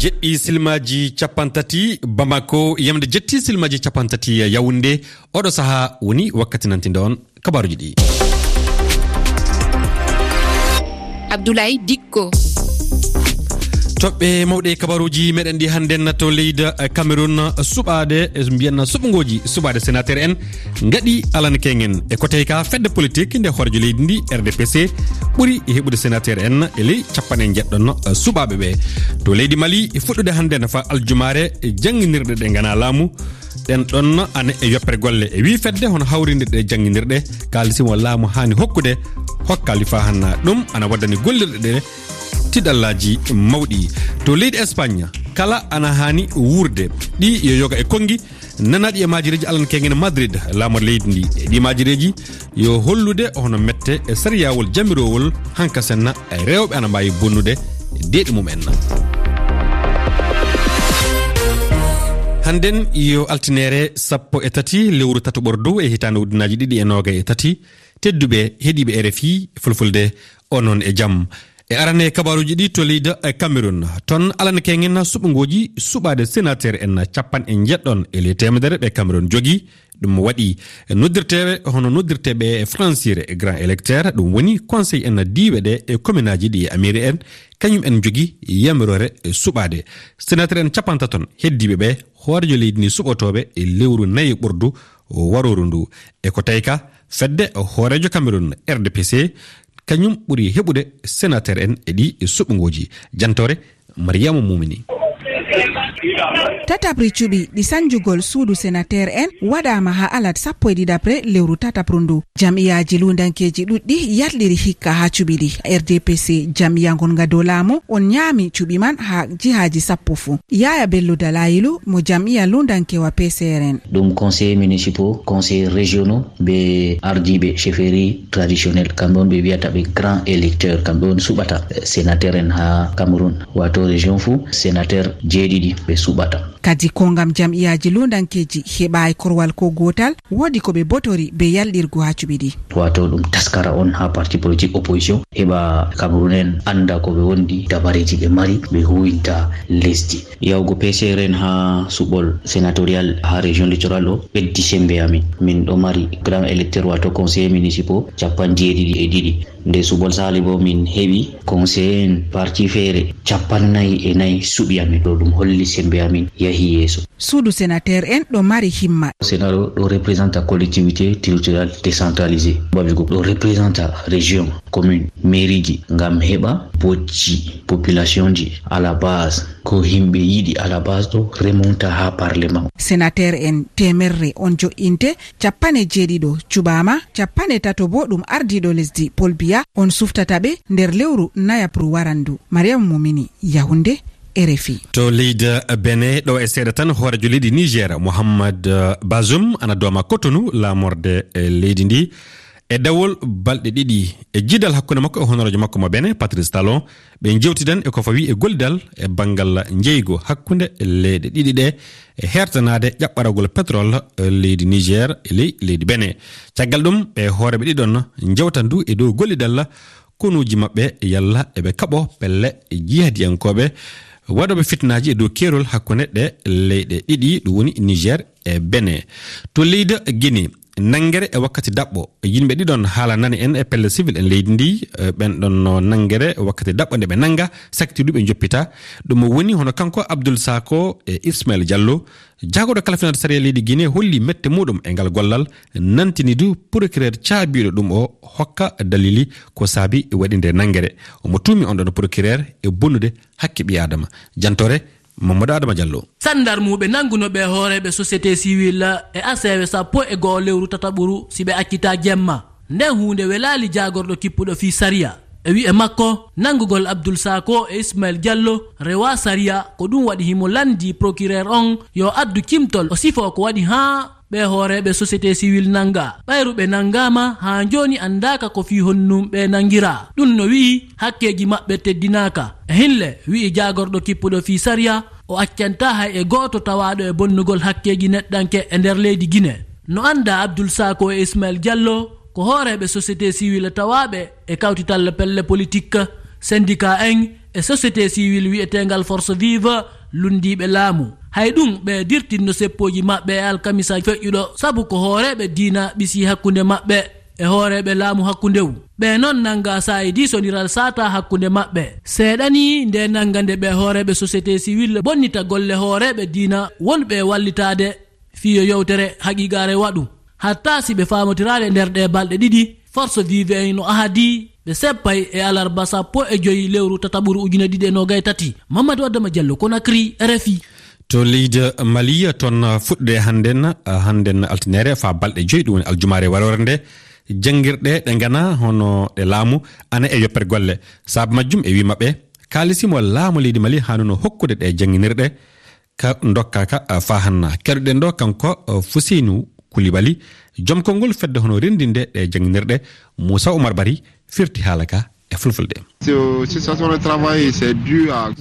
jeɗɗi silmaji capantati bamako yamde jetti silmaji capantati e yawunde oɗo saaha woni wakkati nantinde on kabaruji ɗi. Abdoulaye dikko. toɓɓe mawɗe kabaruji meɗen ɗi hannden to leydi eh, cameron eh, suɓade eh, mbiyen suɓogoji suɓade sénateur en gaɗi alana kengen. E kotey ka fedde politique nde hoorejo leydi ndi rdpc ɓuuri heɓude sénateur en e ley capanɗe jeɗɗon suɓaɓe ɓe to leydi mali e fuɗɗude hannden fa aljumare jangguinirɗe ɗe gana laamu. Ɗen ɗon ane e yoppere golle. E wi fedde hono hawrinde jangguinirɗe kalisimo laamu hani hokkude hokkali fa hanna ɗum. Ana waddani gollirɗe ɗe tiɗallaji mawɗi. To leydi espagne kala ana hani wurde ɗi yo yoga e konggui nanaɗi e majireji alana kegene madrid. Laamor leydi ndi e ɗi majireji yo hollude hono mette e sariyawol jamirowol hanka senna e rewɓe ana mbawi bonnude deɗi mum en hannden yo altinere sappo e tati lewru tatoɓor dow e hitande ujunaji ɗiɗi e noga e tati tedduɓe heeɗiɓe e rfi fulfulde onon e jaam e arane kabaruji ɗi to leydi e cameron toon alana kengen suɓogoji suɓade sénateur en capan e jeɗɗon e ley temedere ɓe cameron jogui ɗum waɗi noddirteɓe hono noddirteɓe e francire e grand électeur. Ɗum woni conseil en diɓe ɗe e commune aji ɗi e amiri en. Kañum en jogui yamirore e suɓade. Sénateur en capantaton heddiɓe ɓe hoorejo leydi ndi suɓotoɓe e lewru nayyi ɓurdu waroru ndu. E ko tawi ka fedde hoorejo cameron rdpc kañum ɓuri heɓude sénateur en e ɗi e suɓugoji jantore mariama mumini. tatapre cuɓi ɗi sanjugol suudu sénateur en waɗama ha alat sappo e ɗiɗapre lewru tatapru ndu jam'iyaji lundankeji ɗuɗɗi yalɗiri hikka ha cuɓi ɗi. Rdpc jam'iya gonga dow laamu on ñaami cuɓi man ha jihaji sappo fuu. Yaya bello dalayilu mo jam'iya lundankewa pcrn ɗum conseil municipaux conseil régionaux ɓe ardiɓe chefferie traditionnel kamɓe on ɓe wiyata ɓe grand électeur. Kamɓe on suɓata eh, sénateur en ha cameron wato région fuu sénateur jeeɗiɗi. ɓe suɓata. kadi ko gam jam'iyaji lundankeji heɓayi korwal ko gotal wodi koɓe botori be yalɗirgu ha cuɓi ɗi. Wato ɗum taskara on ha parti politique opposition heɓa cameron en anda koɓe wondi dabareji ɓe mari ɓe huwinta lesdi. Yawgo pcr en ha suɓol sénatorial ha région littoral o ɓeddi sembe amin. Min ɗo mari grand électeur wato conseiller municipal capan jeeɗiɗi e ɗiɗi. Nde suɓol sali bo min heɓi conseiller en parti feere capannayyi e nayyi suɓi amin. Ɗo ɗum holli sembe amin. yahi yeeso. Suudu sénateur en ɗo mari himma. Sénat ɗo représenta collectivité territorial décentralisé babigo ɗo représenta région commune mairie ji ngam heɓa bojji population ji à la base. Ko himɓe yiɗi à la base ɗo remonta ha parlement. Sénateur en temerre on jo'inte capanɗe jeeɗiɗo cuɓama capanɗe tato bo ɗum ardiɗo lesdi polbiya on suftata ɓe nder lewru nayapru warandu. Mariame momini yahunde rfi to leydi bene ɗo e seeɗa tan hoorejo leydi niger mouhammad uh, basum ana doma cotonou laamorde e leydi ndi. E dawol balɗe ɗiɗi e jidal hakkunde makko e honorojo makko mo bene patrice talon ɓe jewtidan e ko fawi e gollidal e banggal jeygo hakkunde e leyɗe ɗiɗi ɗe e hertanade ƴaɓɓaragol pétrole leydi niger e ley leydi bene. Caggal ɗum ɓe hooreɓe ɗiɗon jewtan du e dow gollidal konuji maɓɓe yalla eɓe kaɓo pelle e jihadiyankoɓe waɗoɓe fitnaji e dow kerol hakkude ɗe leyɗe ɗiɗi ɗum woni niger e bene to leydi guinée nangere e wakkati daɓɓo. Yimɓe ɗiɗon haala nani en e pelle civil en leydi ndi. E, ɓen ɗon no nanguere e wakkati daɓɓo nde ɓe nanga sakti joppita ɗum woni hono kanko abdoul sako e ismail diallo. Jagoɗo kalfinade saria leydi guinée holli mette muɗum e ngal gollal. Nantini du procureur caabiɗo ɗum o hokka dalili ko saabi e waɗi nde nangere omo tumi on ɗon procureur e bonnude hakke ɓi adama. Jantore mamadou adama diallo. Sandar muɓe nanngunoɓe hooreɓe société civil e asewe sappo e goho lewru tataɓuru si ɓe accita jemma. Nden hunde welali jagorɗo kippuɗo fi saria. E wi'e makko nangugol abdoul sako e ismail diallo rewa saria ko ɗum waɗi himo landi procureur on yo addu kimtol. O sifo ko waɗi ha ɓe hooreɓe société civil nanga ɓayruɓe nangama ha joni andaka ko fi honnum ɓe nangira ɗum no wi'i hakkeji maɓɓe teddinaka hinle wi'i jagorɗo kippuɗo fi saria o accanta hay e goto tawaɗo e bonnugol hakkeji neɗɗanke e nder leydi guine no anda abdoul sako e ismail diallo ko hooreɓe société civil tawaɓe e kawtital pelle politique syndicat en e société civil wi'etegal force vive lundiɓe laamu. Hay ɗum ɓe dirtinno seppoji maɓɓe e alkamisa feƴƴuɗo saabu ko hooreɓe diina ɓisi hakkunde maɓɓe e hooreɓe laamu hakkundewu. Ɓe noon nanga sayidi soniral sata hakkunde maɓɓe. Seeɗani nde nanga nde ɓe hooreɓe société civil bonnita golle hooreɓe diina wonɓe wallitade fiyo yewtere haqiqare waɗu. Hatta si ɓe famotirade nder ɗe balɗe ɗiɗi force vive en no ahadi. Ɓe seppay e alarba sappo e joyi lewru tataɓuru ujune ɗiɗi e nogay tati. Mamadou addama diallo conakry rfi to leydi maliya toon fuɗɗude hannden hannden altinere fa balɗe joyi ɗum woni aljumare warore nde. Janguirɗe ɗe gana hono ɗe laamu ana e yoppere golle. Saabu majjum e wi maɓɓe kalisimo laamu leydi mali hanuno hokkude ɗe jangguinirɗe ka dokkaka fa hanna. Keɗoɗen ɗo kanko fusinu kulibali joom konngol fedde hono rendinde ɗe jangginirɗe moussa oumar bari firti haala ka e fulfulde.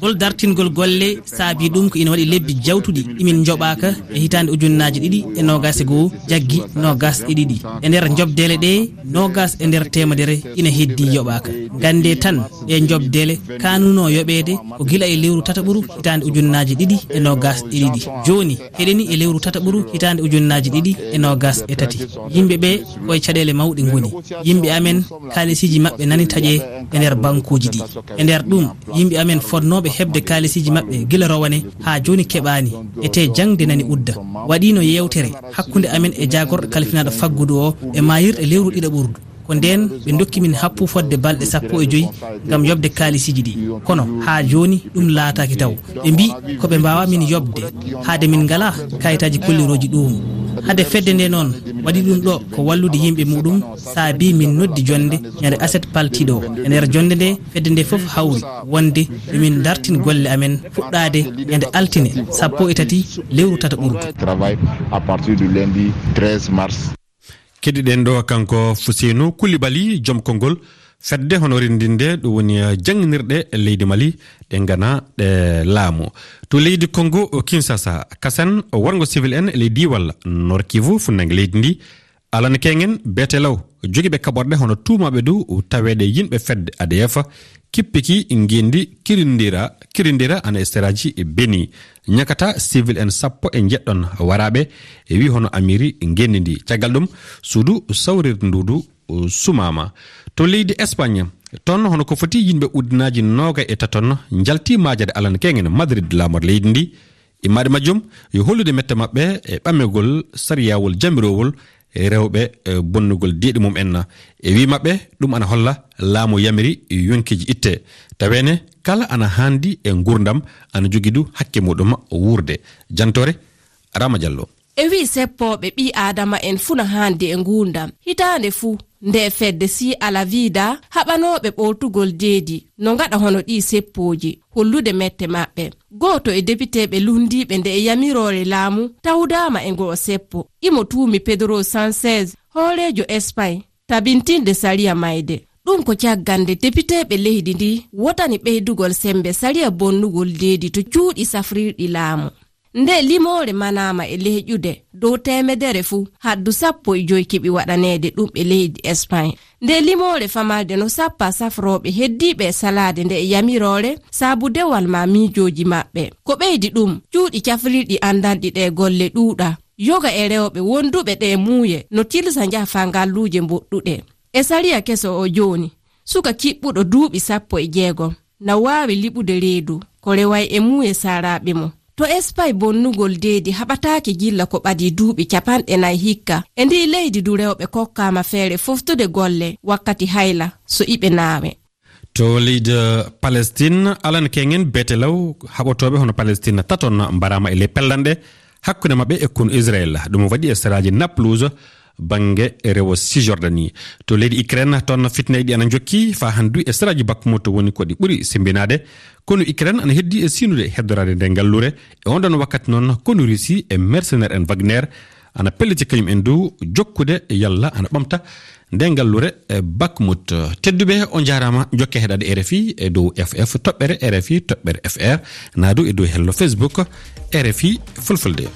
Gol dartingol golle saabi ɗum ko ina waɗi lebbi jawtuɗi. Imin joɓaka e hitande ujunnaji ɗiɗi e nogas e goho jaggi nogas e ɗiɗi. E nder jobdele ɗe nogas e nder temedere ina heddi yoɓaka gande tan e jobdele kanuno yoɓede ko guila e lewru tata ɓuru hitande ujunnaji ɗiɗi e nogas e ɗiɗi. Joni heɗeni e lewru tata ɓuru hitande ujunnaji ɗiɗi e nogas e tati. Yimɓeɓe koye caɗele mawɗe goni yimɓe amen kalisiji mabɓe nani taƴe e nder bankuji ɗi. E nder ɗum yimɓe amen fonnoɓe hebde kalisiji mabɓe gila rowane ha joni keɓani ete jangde nani udda. Waɗino yewtere hakkude amen e jagorɗo kalfinaɗo faggudu o e mayirɗe lewru ɗiɗa ɓurdu. Ko nden ɓe dokki min happu fodde balɗe sappo e joyyi gam yobde kalisiji ɗi. Kono ha joni ɗum laataki taw. Ɓe mbi koɓe mbawa min yobde. Haade min ngala kayitaji kolliroji ɗum hade fedde nde noon waɗi ɗum ɗo ko wallude yimɓe muɗum saabi min noddi jonde ñande aset paltiɗo. O e nder jonde nde fedde nde foof hawri wonde yomin dartin golle amen fuɗɗade ñande altine sappo e tati lewru tata ɓurdu. Keɗiɗen ɗo kanko fuseno kulibali joom konngol fedde hono rendinde ɗum woni eh, jangginirɗe e leydi mali ɗe gana ɗe laamu. To leydi congo kinsasa kasen wargo civil en e ley diwal nord kivu fundangue leydi ndi. Alana kegen beete law jogiiɓe kaɓorɗe hono tumaɓe du taweɗe yimɓe fedde adf kippiki gendi kirindira kirindira ana esteraji e beni. Ñakata civil en sappo e jeɗɗon waraɓe e wi hono amiri gendi ndi. Caggal ɗum suudu sawrir ndudu sumama. to leydi espagne toon hono ko foti yimɓe uddinaji noga e taton jalti majade alana kegen madrid lamor leydi ndi. E Immade majjum yo hollude mette maɓɓe e ɓamegol sariyawol jamirowol e rewɓe e bonnugol deeɗi mum en. E wi maɓɓe ɗum ana holla laamu yamiri yonkiji itte. Tawene kala ana handi e gurdam ana jogui du hakke muɗum wurde jantore rama diallo. E wi seppoɓe ɓi adama en fuu na handi e gurdam hitande fuu. nde fedde si ala alavida haɓanoɓe ɓoltugol deedi no gaɗa hono ɗi seppoji hollude mette maɓɓe. Goto e debiteɓe lundiɓe nde e yamirore laamu tawdama e ngoo seppo. Imo tuumi pedro sanchez hoorejo espagne tabintinde sariya mayde. Ɗum ko caggande depiteɓe leydi ndi wotani ɓeydugol sembe sariya bonnugol deedi to cuuɗi safrirɗi laamu. nde limore manama e leyƴude dow temedere fuu haddu sappo e joyi kiɓi waɗanede ɗum e leydi espagne. Nde limore famalde no sappa safroɓe heddiɓe salade nde e yamirore saabu dewal ma miijoji maɓɓe. Ko ɓeydi ɗum cuuɗi cafrirɗi andanɗi ɗe golle ɗuuɗa. Yoga e rewɓe wonduɓe ɗe muuye no tilsa njaha ngalluje mboɗɗuɗe. E sariya keso o joni suka kiɓɓuɗo duuɓi sappo e jeegom. Na wawi liɓude reedu ko reway e muuye saraɓe mum to espay bonnugol deedi haɓataki gilla ko ɓadi duuɓi capanɗe nayi hikka. E ndi leydi du rewɓe kokkama feere foftude golle wakkati hayla so iɓe naawe. To leydi palestine alana kegen betelaw haɓotoɓe hono palestine taton mbarama e ley pellanɗe hakkude maɓɓe e kono israel ɗum waɗi e saraji naplouse banggue e rewo sijordanie to leydi ukraine toon fitna e ɗi ana jokki fa handu e saraji bakkumoto woni koɗi ɓuuri simbinade. Kono ukraine ana heddi e sinude heddorade nde gallure e onɗon wakkati noon kono russie e mercenaire en wagner. Ana pelliti kañum en dow jokkude e yalla ana ɓamta. Nde gallure bakmut tedduɓe o jarama jokke heɗade rfi e dow ff toɓɓere rfi toɓɓere fr na dow e dow hello facebook rfi fulfulde.